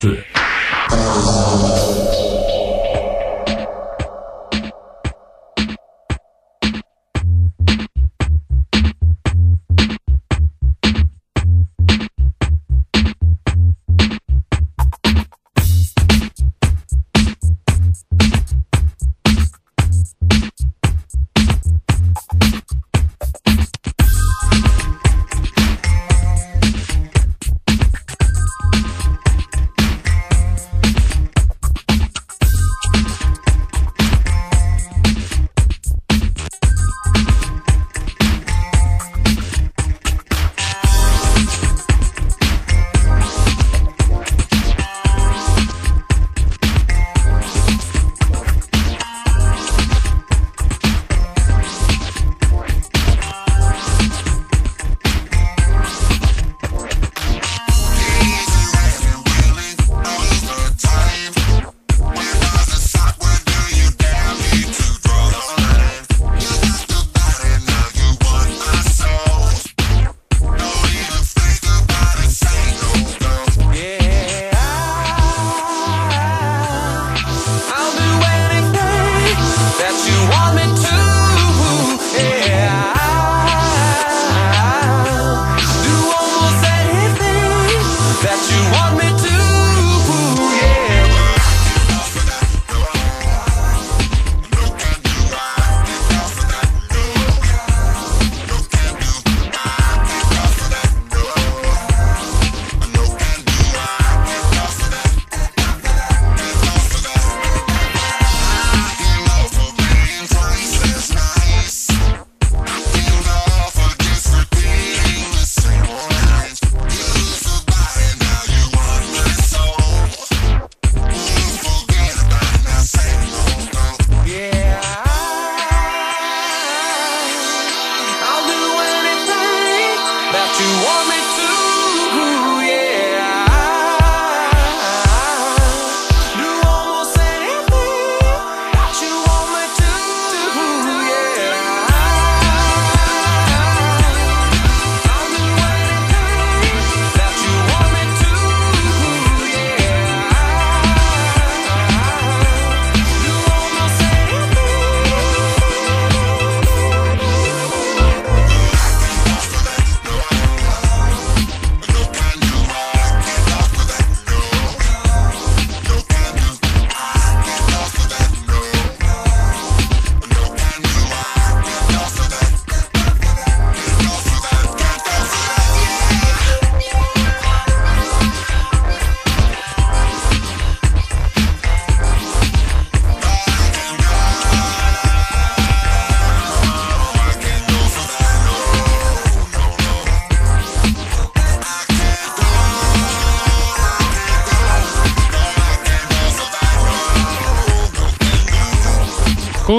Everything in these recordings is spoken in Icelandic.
对。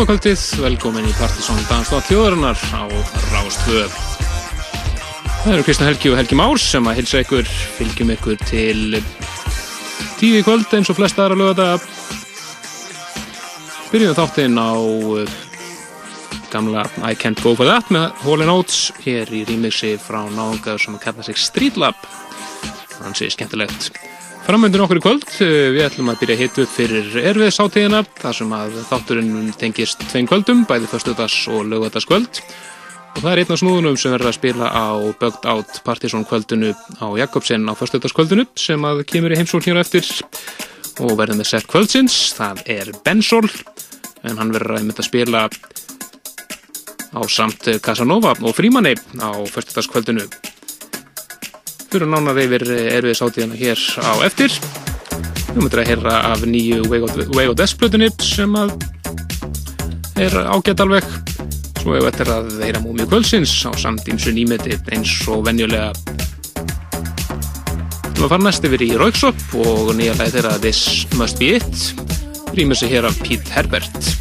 Kvöldið, velkomin í Partisón Danstátt þjóðarinnar á Rástvöð. Það eru Kristján Helgi og Helgi Márs sem að hilsa ykkur, fylgjum ykkur til tíu kvöld eins og flesta aðra lögata. Byrjum þáttinn á uh, gamla I Can't Go For That með Hall & Oates hér í rýmixi frá náðungaður sem að kalla sig Street Lab. Þannig sé skemmtilegt. Framöndin okkur í kvöld, eh, við ætlum að byrja hitt upp fyrir erfiðsáttíðina, þar sem að þátturinn tengist tveim kvöldum, bæði förstudags og lögvöldaskvöld. Og það er einn af snúðunum sem verður að spila á Bugged Out Partisan kvöldinu á Jakobsen á förstudagskvöldinu, sem að kemur í heimsól hér eftir og verður með sett kvöldsins. Það er Bensol, en hann verður að mynda að spila á samt Casanova og Frímanni á förstudagskvöldinu fyrir nánar yfir erfið sátíðana hér á eftir. Við mötum að heyra af nýju Way of Death plötunni sem að er ágætt alveg. Svo hefur þetta að heyra múmi kvöldsins á samtímsu nýmeti eins og venjulega. Við varum næst yfir í Rauksop og nýja læð þeirra This Must Be It. Rýmur sig hér af Pete Herbert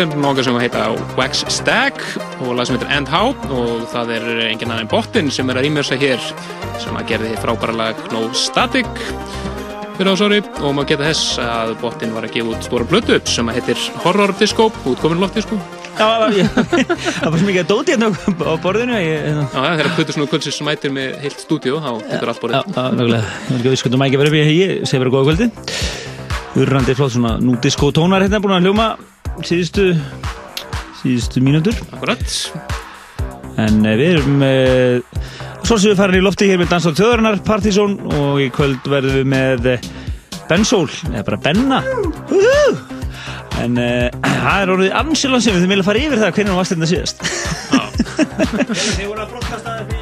til nokkað sem heita Wax Stag og lag sem heitir End How og það er engin aðeins bottin sem er að rýmjörsa hér sem að gerði frábæra lag No Static fyrir ásari og maður geta þess að bottin var að gefa út stóra blödu sem að heitir Horror Disco, útkomin loft disco Já, það var svo mikið að dóti hérna á borðinu ég, Já, þegar Plutus nú kvöldsins mætir með heilt stúdíu þá tekur allt borðið. Já, nákvæmlega, ég vil ekki að við skuldum ekki að vera upp í ég segi bara góða kvöldi. Urrandi flott svona nú disco tónar hérna búin að hljóma síðustu síðustu mínútur. Akkurat En uh, við erum uh, svo sem við farin í lofti hér með Dansdótt Þjóðarinnar Partizón og í kvöld verðum við með uh, Bensól, eða bara Benna! En það er orðið ansilan sem við þurfum að fara yfir það hvernig hún varst þetta síðast. Þið voru að brotkasta upp í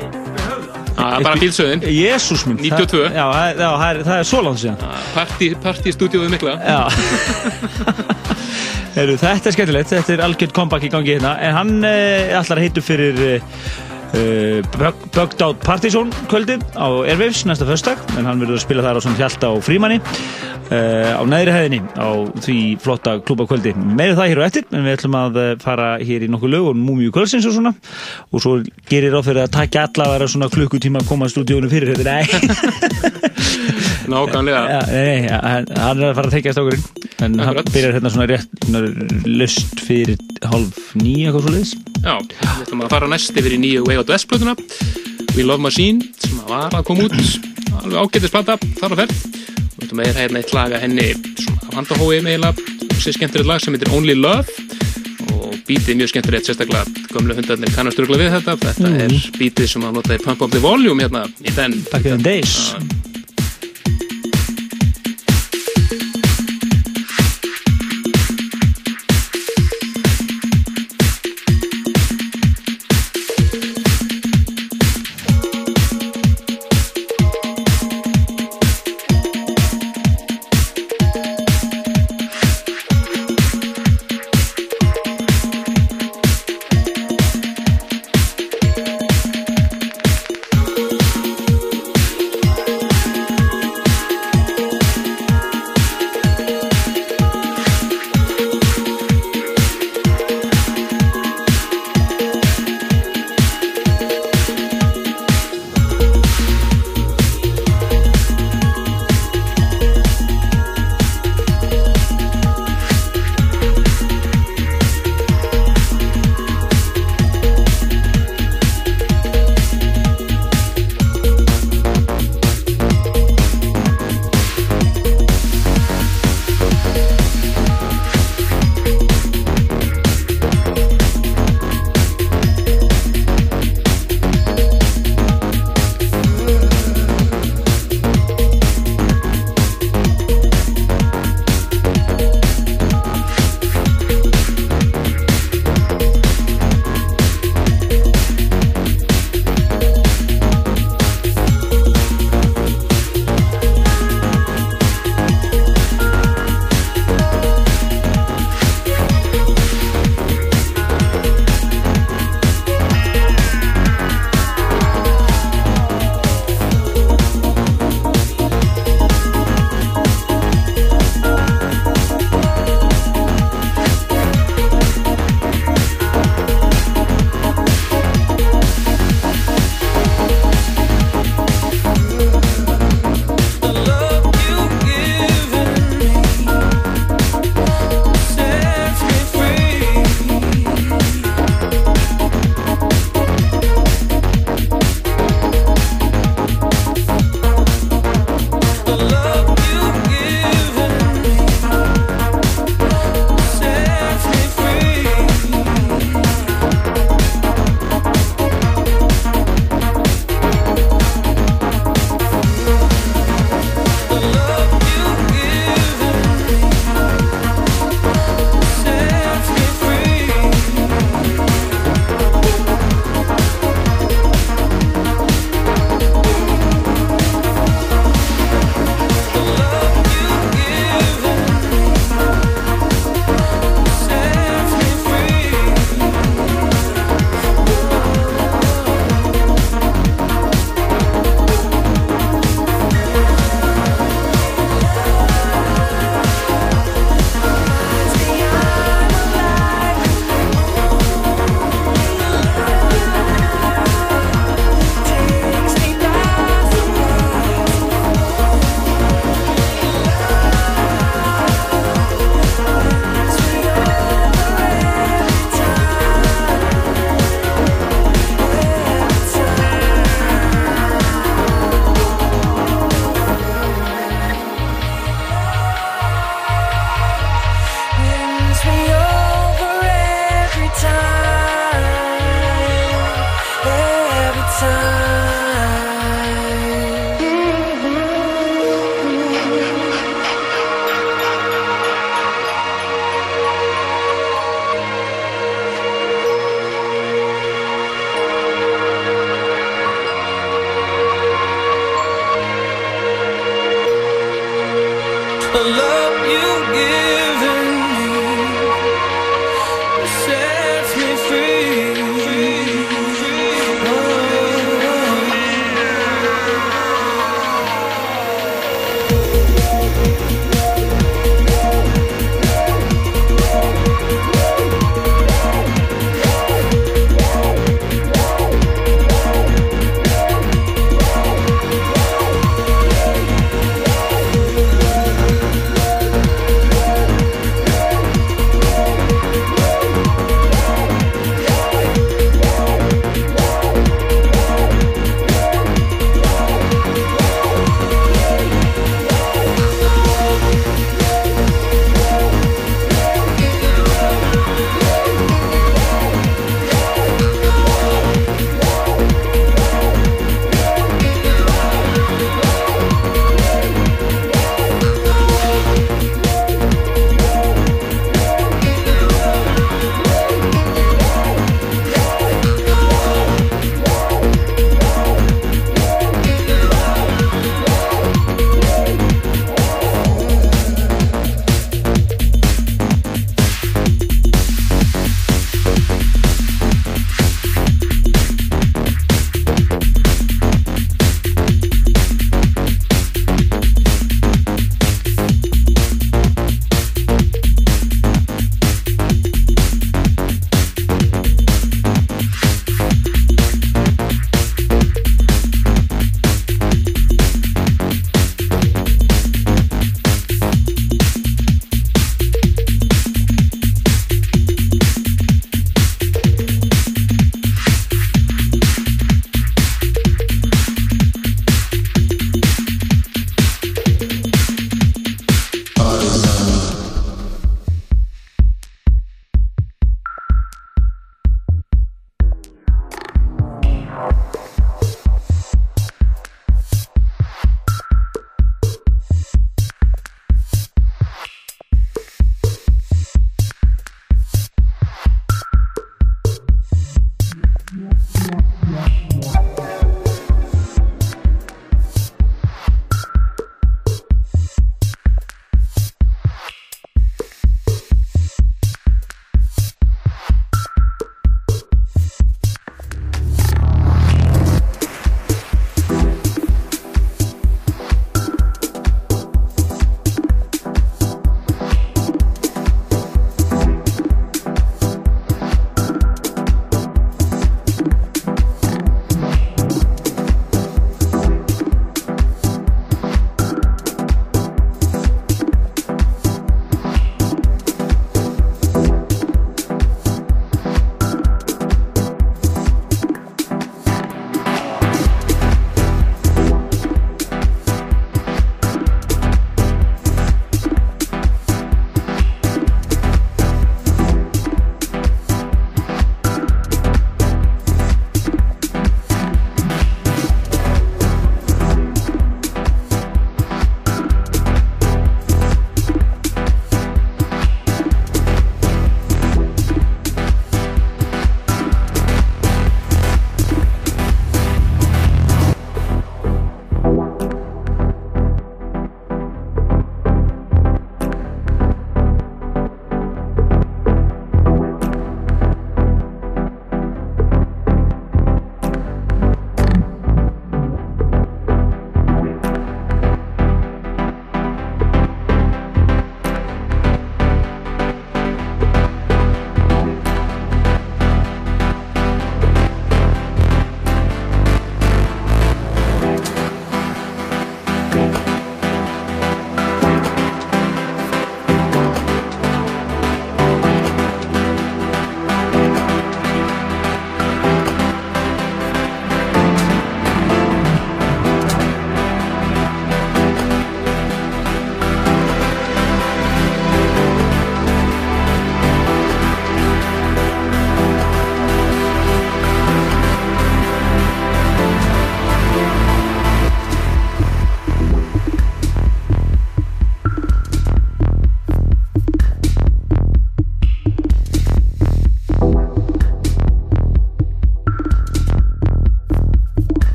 Það er bara bílsöðin Jésús minn 92 Já, það, já, það er, það er svo langt síðan. Parti, partistúdíóðu mikla. Já Heru, Þetta er skemmtilegt, þetta er algjörð comeback í gangi hérna En hann uh, ætlar að heitu fyrir uh, Bugged Out Partizón kvöldi á Airwaves næsta förstak En hann verður að spila þar á hjálta og frímanni Uh, á neðri hæðinni á því flotta klúbakvöldi. Með það hér og eftir en við ætlum að fara hér í nokkuð lög og múmiu kvöldsins og svona og svo gerir á fyrir að takja allavega klukkutíma að koma stúdíónu fyrir þetta nei Nákvæmlega. Hann er að fara að þekja stókurinn en Akkurat. hann byrjar hérna svona rétt löst fyrir halv nýja eitthvað svo leiðis Já, við ætlum að fara næst yfir í nýju Way Out West plötuna We Love Machine sem var að koma út. Alveg ágættisplata þar á ferð. Við ætlum að hérna eitt lag að henni svona handahói meðlega sér skemmtilegt lag sem heitir Only Love. Og bítið mjög skemmtilegt sérstaklega gömlu hundarnir kannast örgla við þetta. Þetta mm. er bítið sem að notaði Pump Up The Volume hérna í den. Back in the Days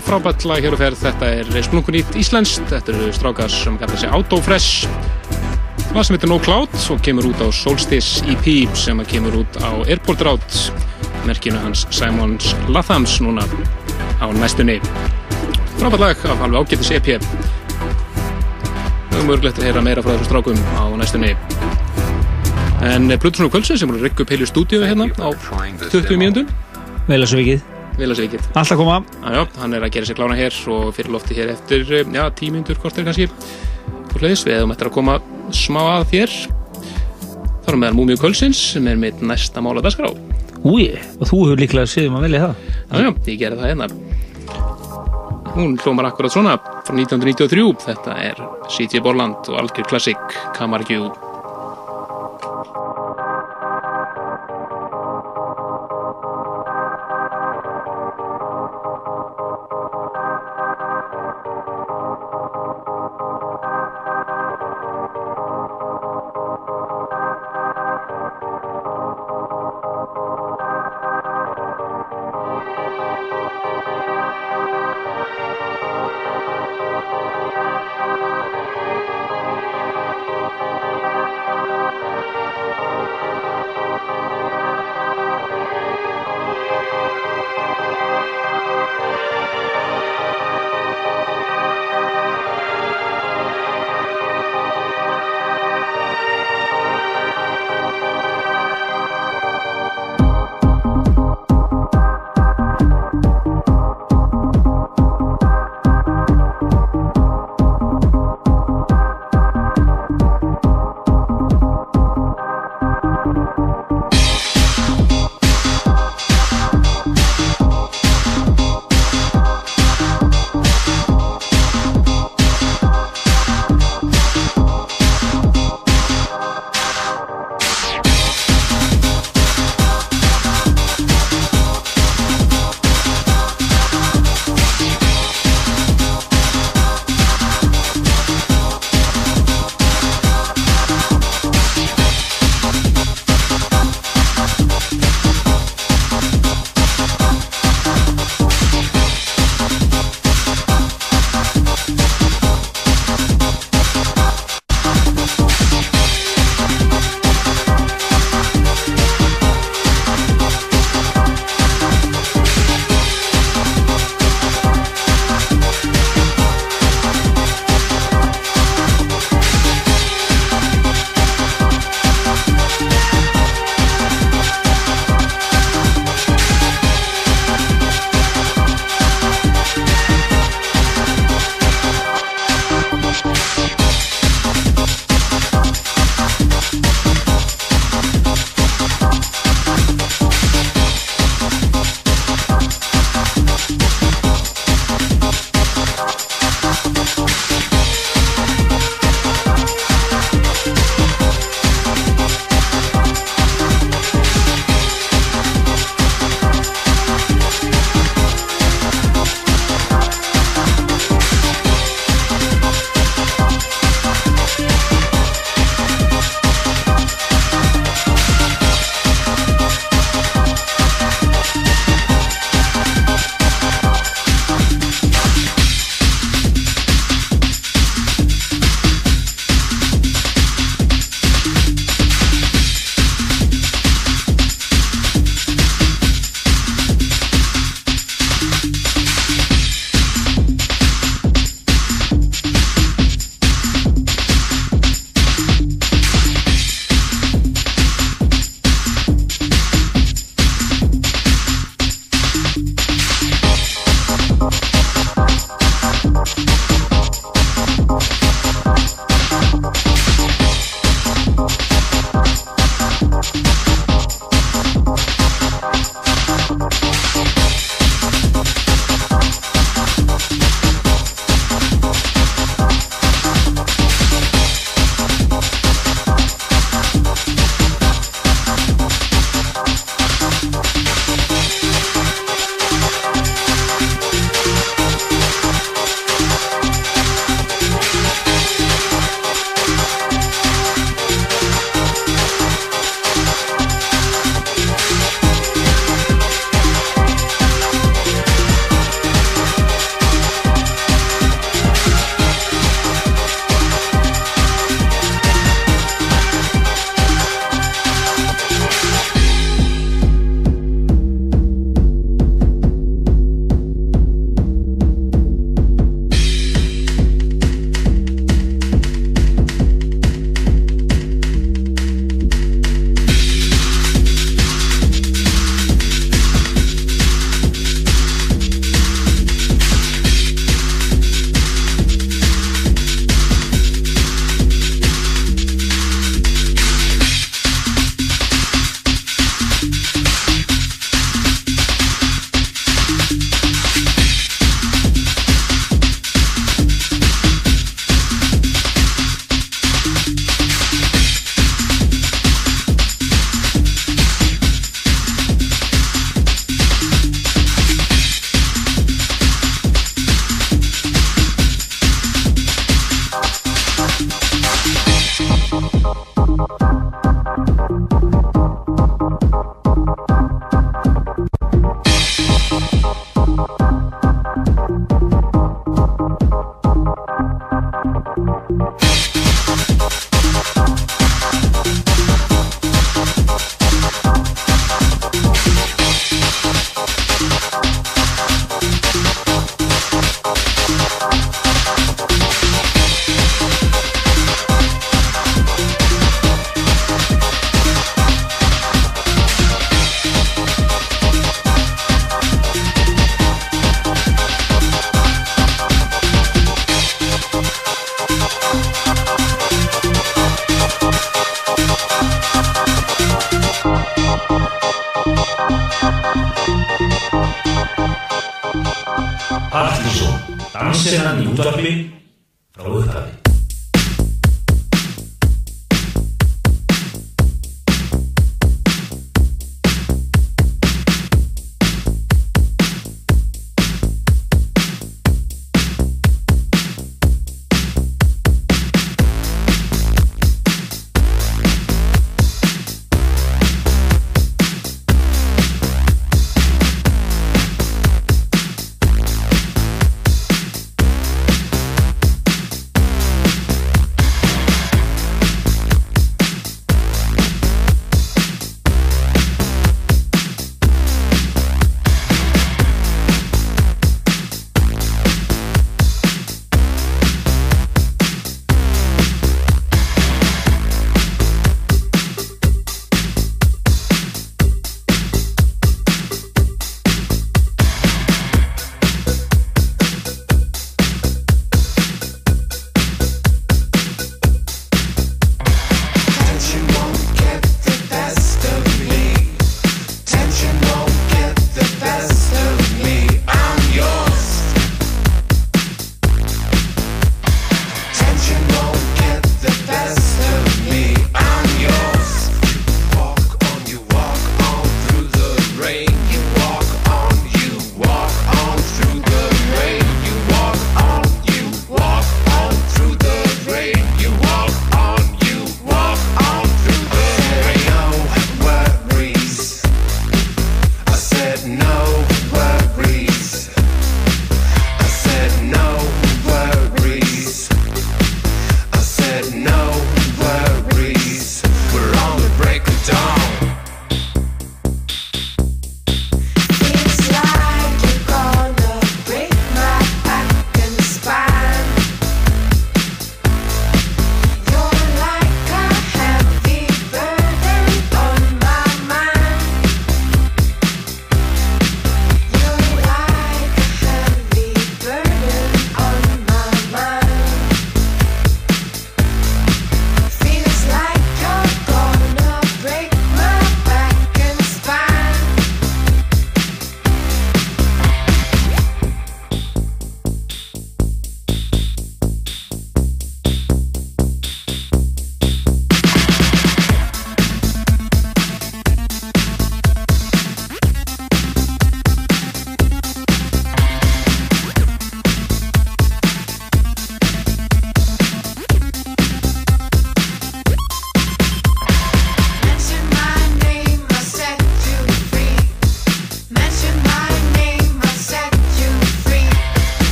á frábært lag hér og ferð. Þetta er splunkunýtt íslenskt. Þetta eru strákar sem kallar sig Autofresh. Það sem heitir No Cloud og kemur út á Solstice EP sem kemur út á Airport Route merkinu hans Simons Lathams núna á næstunni. Frábært lag af alveg ágættis EP. Það er mörgulegt að heyra meira frá þessum strákum á næstunni. En Plutusnur Kvöldsson sem voru að ryggja upp heilu stúdíu hérna á 20 mínúndum. Vel að svo vikið. Að ekki. Alltaf koma. Já, hann er að gera sér klána hér og fyrir lofti hér eftir, já, tímyndur kortir kannski. Og hlæðis, við hefum eftir að koma smá að þér. Það er meðal Múmiu Kölsins sem er mitt næsta mála dagskrá. Úi, og þú hefur líklega séðum að velja það. Já, já, ég gerði það hérna. Hún hlómar akkurat svona frá 1993. Þetta er C.J. Borland og algjör klassik Kamargjú.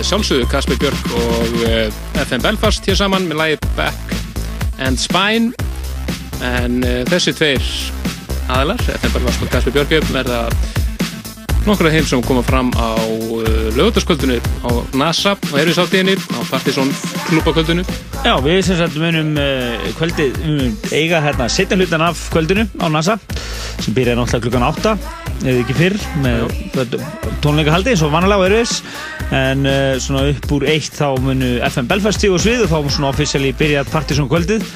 Að sjálfsögðu Kasper Björk og eh, FM Belfast hér saman með lægi Back and Spine. En uh, þessi tveir aðlar, FM Belfast og Kasper Björk verða nokkru af þeim sem koma fram á eh, lögutasköldinu á NASA og erfiðsáttíðinni á Partiðsson klúbakvöldinu Já, við sem sagt munum kvöldið, við munum eiga hérna setja hlutan af kvöldinu á NASA sem byrjaði náttúrulega klukkan 8 eða ekki fyrr með tónleikahaldi eins og vanalega og erfiðs en uh, svona upp úr eitt þá munu FM Belfast stígu svið og þá mun svona officially byrjað Partiðsson kvöldið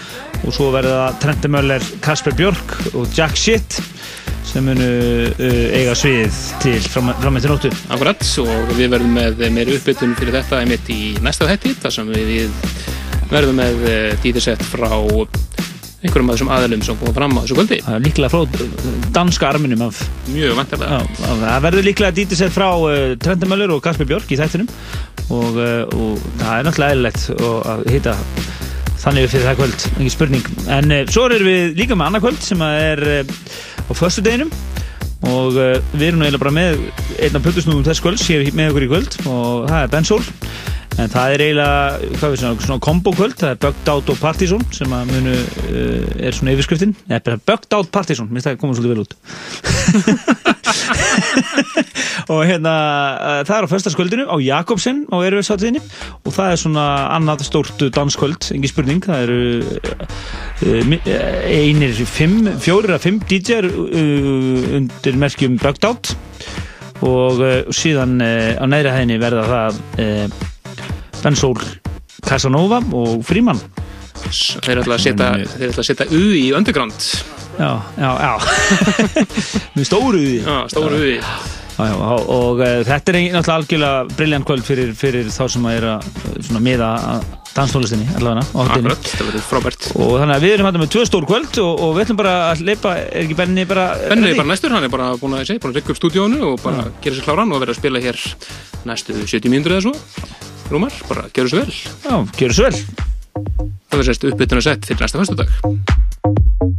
og svo verða Trente Möller, Kasper Björk og Jack Shit sem munu uh, eiga svið til frammeittir nóttu. Akkurat og við verðum með meiri uppbytun fyrir þetta einmitt í næsta þetti þar sem við verðum með uh, dítisett frá einhverjum af þessum aðlum sem koma fram á þessu kvöldi. Það er líklega frá danska arminum af... Mjög vantarlega. Það verður líklega dítisett frá uh, Trente Möller og Kasper Björk í þættinum. Og, uh, og það er náttúrulega eðlilegt að hitta þannig fyrir það kvöld, ekki spurning. En uh, svo erum við líka með annað kvöld sem er á förstu deginum og uh, við erum eiginlega bara með einn af pöldusnúðum þess kvölds hér með okkur í kvöld. Og það er Ben Soul en það er eiginlega, svona, svona kombo kvöld, það er Bugged Out og Partizón sem að munu, uh, er svona yfirskriftin. Eða Bugged Out Partizón, minnst það komur svolítið vel út. Og hérna uh, það er á förstaskvöldinu á Jakobsen á Erfiðsáttiðinni og það er svona annað stórt danskvöld, engi spurning. Það eru uh, einir fimm, fjórir að fimm DJ-ar undir merkjum Bugged Out. Og síðan á næri hæðinni verða það Ben Soul, Casanova og Fríman Þeir ætla að setja, þeir ætla að setja U í underground. Já, já, já. Með stóru U Já, stóru U Já, já, og, og uh, þetta er náttúrulega algjörlega brilljant kvöld fyrir, fyrir þá sem að er að svona, miða danstólistinni allavega Akkurat, það verður frábært. Og þannig að við erum hægt með tvö stór kvöld og, og við ætlum bara að leipa, er ekki Benni bara Benni er bara næstur, hann er bara búin að að rekka upp stúdíónu og bara ja. gera sér kláran og verða að spila hér næstu 70 mínútur eða svo Rúmar, bara gerur svo vel. Já, gerur svo vel. Það verður sérst uppbytun að sett til næsta fyrstu dag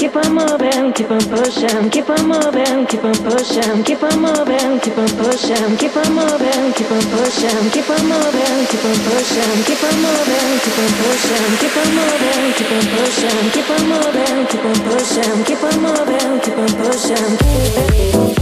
keep on moving, keep on pushing, keep on moving, keep on pushing, keep on moving, keep on pushing, keep on moving, keep on pushing, keep on moving, keep on pushing, keep on moving, keep on pushing, keep on moving, keep on pushing, keep on moving, keep on pushing, keep on moving, keep on pushing.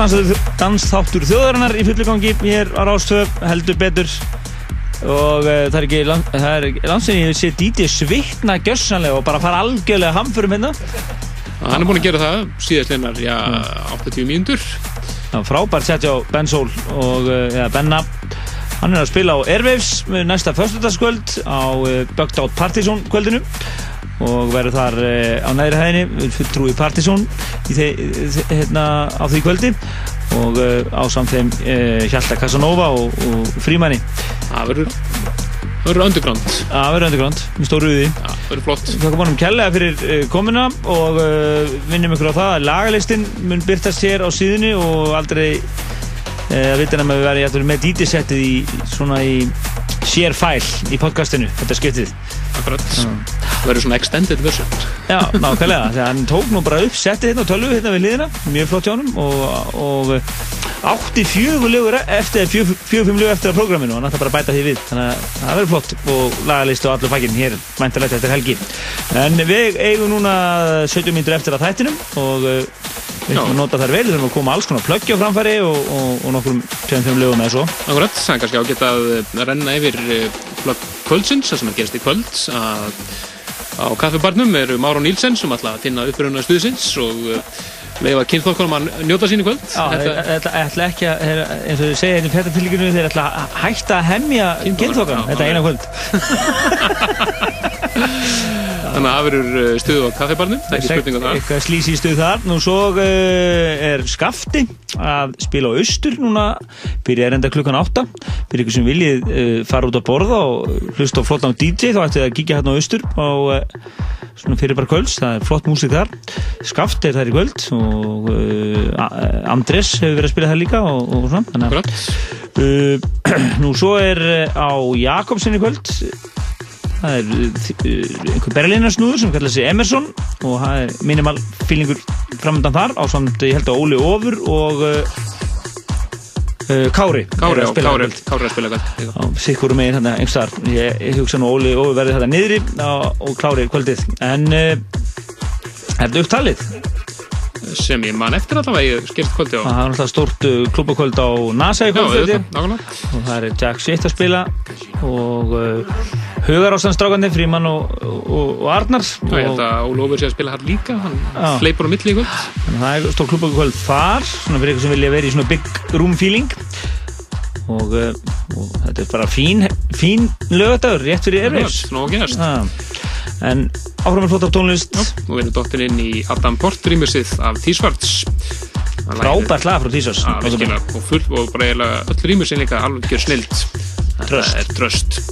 Dansþáttur þjóðarinnar í fullu gangi hér á Rástöð, heldur betur. Og uh, það er ekki það er landsinni ég sé Díti svitna gjössanlega og bara fara algjörlega hamförum hérna. Hann er búin að gera það síðast linnar, já, 80 mínútur. Það var frábært sett hjá Ben Sol og uh, ja, Benna. Hann er að spila á Airwaves með næsta föstudagskvöld á Bugged Out Partizón kvöldinu og verður þar uh, á næri hæðinni þe þe hérna á því kvöldi og uh, á samt þeim uh, Hjalta Casanova og, og Frímanni Það verður, underground. Það verður underground, með stóru uði Já, það verður flott. Við þakkum honum kærlega fyrir komuna og vinnum ykkur á það að lagalistin mun byrtast hér á síðunni og aldrei að vita nefnum að við verðum með DJ-settið í svona í share file í podcastinu, þetta skiptið. Akkurat. Það verður svona extended version. Já, nákvæmlega, þegar hann tók nú bara upp settið hérna og tölvu hérna við liðina, mjög flott hjá honum og, og uh, átti fjögur lögur eftir, lögur eftir að prógraminu og hann ætla bara að bæta því við, þannig að það verður flott og lagalistu og allur pakkin hér, mæntalegt eftir helgi. En við eigum núna 17 mínútur eftir að þættinum og uh, við ætlum að nota þær vel, við þurfum að koma alls konar plöggja framfæri og, og, og nokkrum 25 lögum eða svo. Akkurat, það er kannski ágætt að eh, renna yfir eh, plögg kvöldsins, það sem er gerist í kvöld að á kaffibarnum eru Máron Nílsen sem ætla að finna uppröðuna stuðsins og leifa kynþokkunum að njóta sín í kvöld. Þeir ætla, ekki að, eins og þau segja hérna í fættatilíkinu, þeir ætla að hætta að kynþokkan, já, þetta eina kvöld. Þannig að það verður uh, stuð á kaffibarnum, það er ekki spurning um það. Eitthvað slísi stuð þar. Nú svo uh, er skafti að spila á austur núna, byrja enda klukkan átta. Fyrir ykkur sem viljið uh, fara út að borða og hlusta á flottan DJ, þá ætti að kíkja hérna á austur á uh, svona fyrir bara kvölds, það er flott músík þar. Skafti er þar í kvöld og uh, A- Andrés hefur verið að spila þar líka og, og svona. Þannig að. Uh, nú svo er á Jakobsen í kvöld það er einhver berlinarsnúður sem kallar sig Emerson og það er minimal feelingur framöndan þar á samt ég held að Óli Ofur og Kári Kári, á, að spila Kári. Kári að spila kvöld. sikkur megin hérna einhver ég, ég hugsa nú Óli Ofur verði þetta niðri og Klári kvöldið en er þetta upptalið Sem ég man eftir allavega, ég skert kvöldi á. það er náttúrulega stórt uh, klubakvöld á NASA í Já, kvöld auðvitað, nákvæmlega. og það er Jack Shit að spila og uh, Hugar ástandstrákandi, Fríman og, og, og Arnar Já, ég held og að Ólofur sé að spila hann líka, hann Já. fleipur á milli í kvöld. það er stór klubakvöld þar svona fyrir ykkur sem vilja vera í svona big room feeling og, uh, og þetta er bara fín, fín lögadagur, rétt fyrir ah. en áfram með flott af tónlist Nú verður dottin inn í Adam Port rýmisið af Tísvarts. frábært lag frá virkilega, og full, og bara öll rýmisinn líka alveg snilt. Tröst. Það er tröst.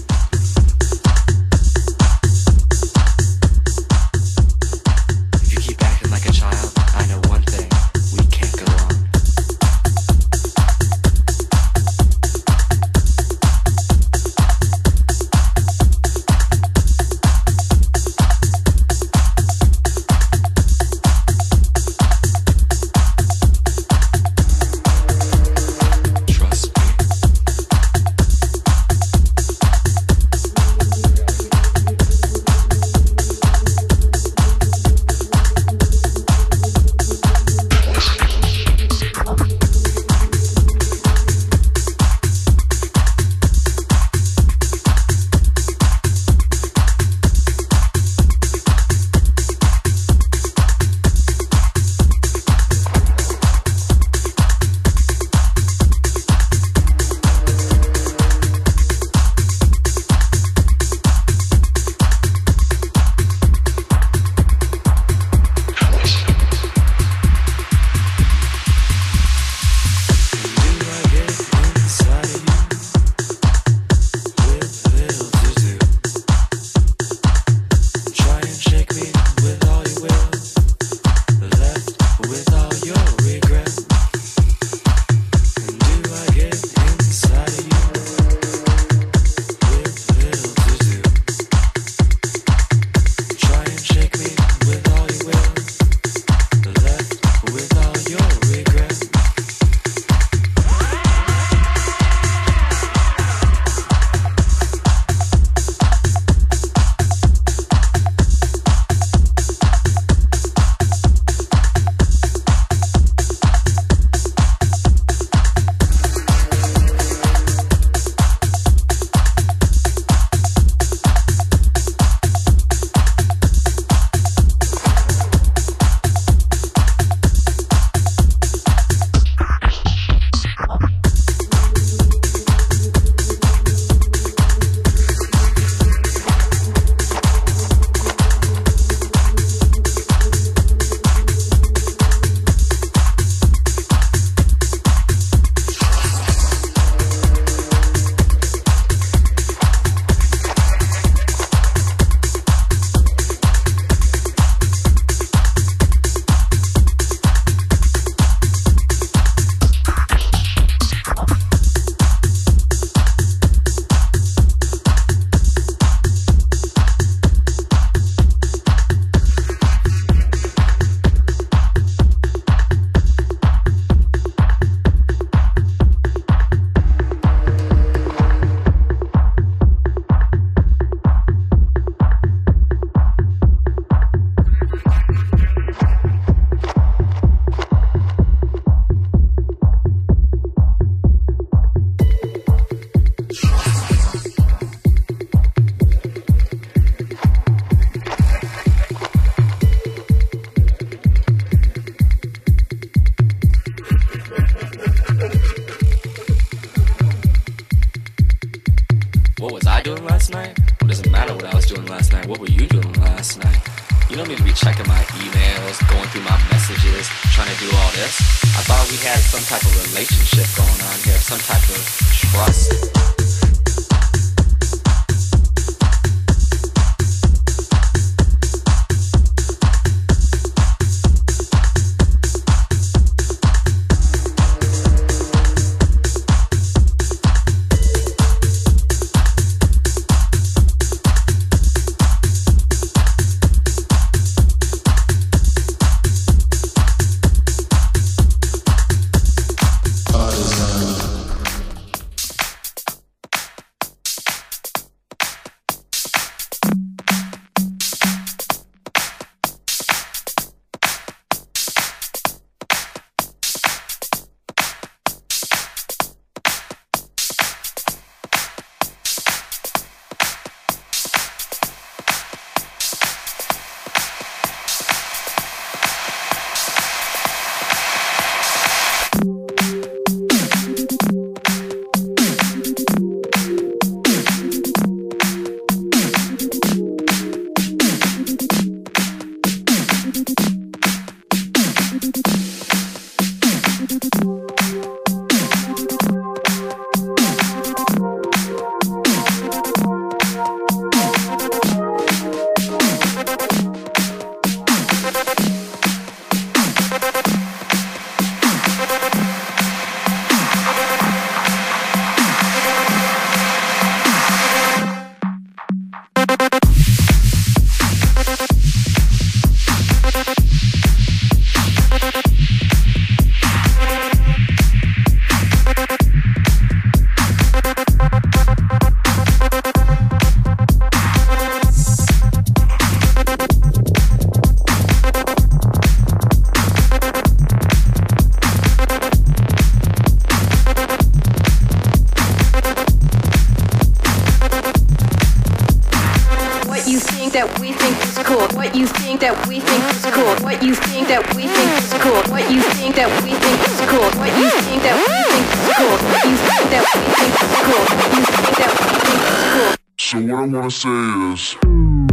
So what I'm gonna say is...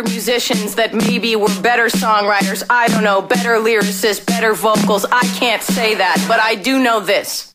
better musicians that maybe were better songwriters. I don't know, better lyricists, better vocals. I can't say that, but I do know this.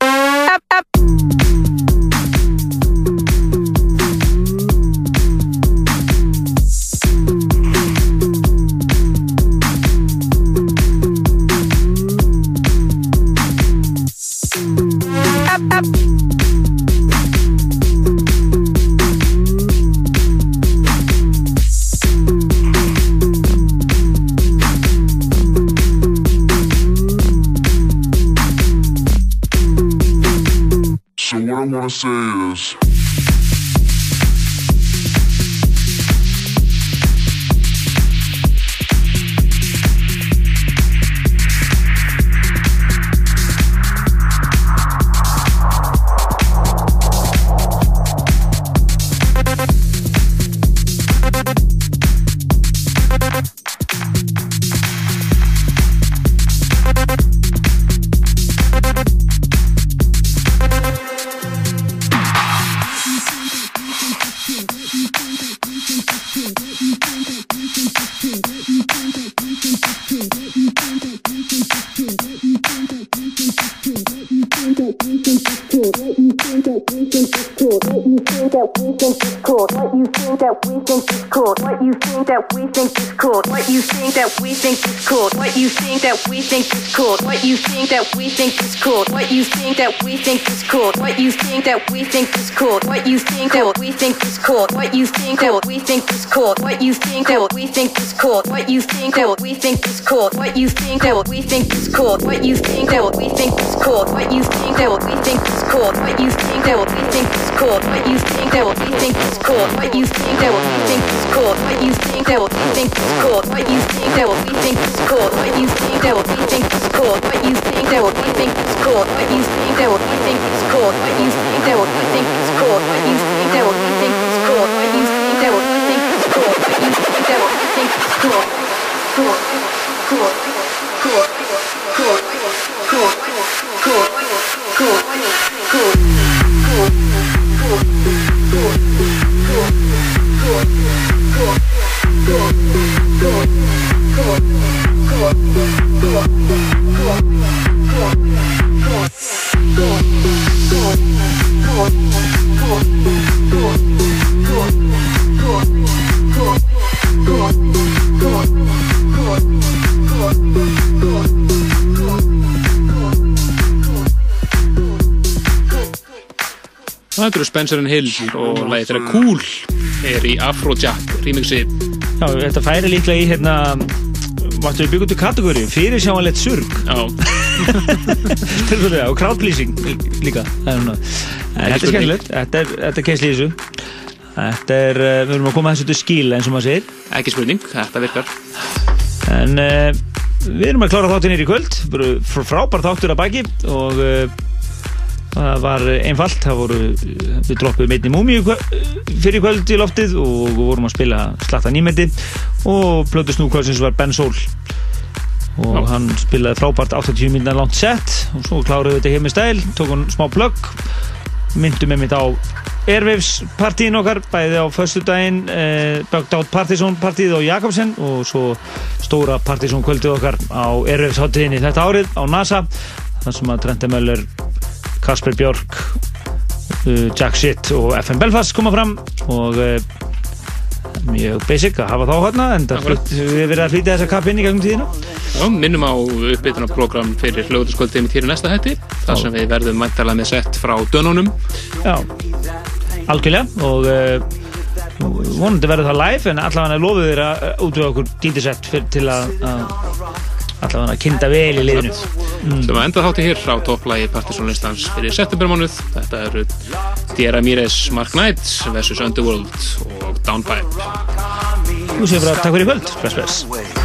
Think that we think is cool. What you think that we think is cool. What you think that we think is cool. What you think that we think is cool. What you think that we think is cool. What you think that we think is cool. What you think that we think is cool. What you think that we think is cool. What you think that we think is cool. What you think that we think is cool. What you think that we think is cool. What you think that we think is cool. What you think that we think is cool. What you think that we think is cool. What you think that we think is cool. What you think that we think is cool. What you think Cool. Það eru Spencer and Hill og lagið þeirra Cool er í Afrojack remixi. Já, þetta færi líklega í hérna Máttu við byggja út í kategóri fyrir sjáanlegt surg og crowdpleasing líka Þetta er skemmtilegt, þetta er, þetta þessu. Þetta er, eh, við erum að koma þessu til skil eins og maður segir. Ekki spurning, þetta virkar. En uh, við erum að klára þáttin í kvöld frábær þáttur að baki og uh, það var einfalt það voru, við droppum einni múmi fyrir kvöld í loftið og við vorum að spila slatta nýmeti og plötu snúkvöldsins var Ben Soul og Já. hann spilaði frábært 80 minna langt set og svo kláruðu þetta hér með stæl tók hann smá plugg myndum einmitt á Airwaves partíin okkar bæði á föstudaginn eh, Bugged Out Partizón partíð og Jakobsen og svo stóra Partizón kvöldið okkar á Airwaves hátíðinni þetta árið á NASA þar sem að Trente Möller Kasper Björk uh, Jack Shit og FM Belfast koma fram og uh, mjög basic að hafa þá hérna en það við verðum að flytja þessa kapp inn í gegnum tíðina. Já, minnum á uppbytuna program fyrir hér í næsta hætti þar sem við verðum mæntalega með sett frá dönunum. Já, algjörlega og uh, vonandi verður það live en allavega lofuð þér að útvega okkur dítisett til að allavega að kynna vel í liðinu. Sem að enda þátti hér á topplægi Partisanlistans fyrir septembermánuð. Þetta eru Diera Mires Mark Knight versus Underworld og Downpipe Þú séu bara takk fyrir kvöld Bless, bless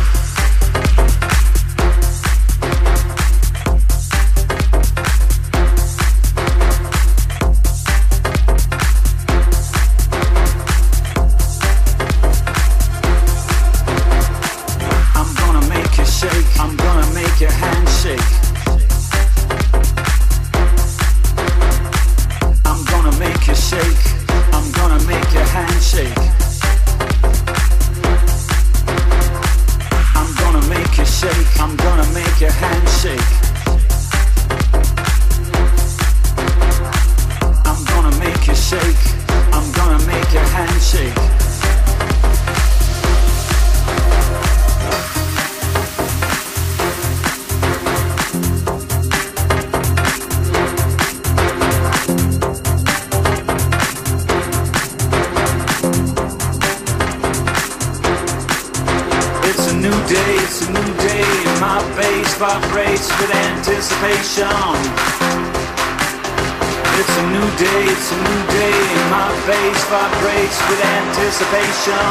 salvation.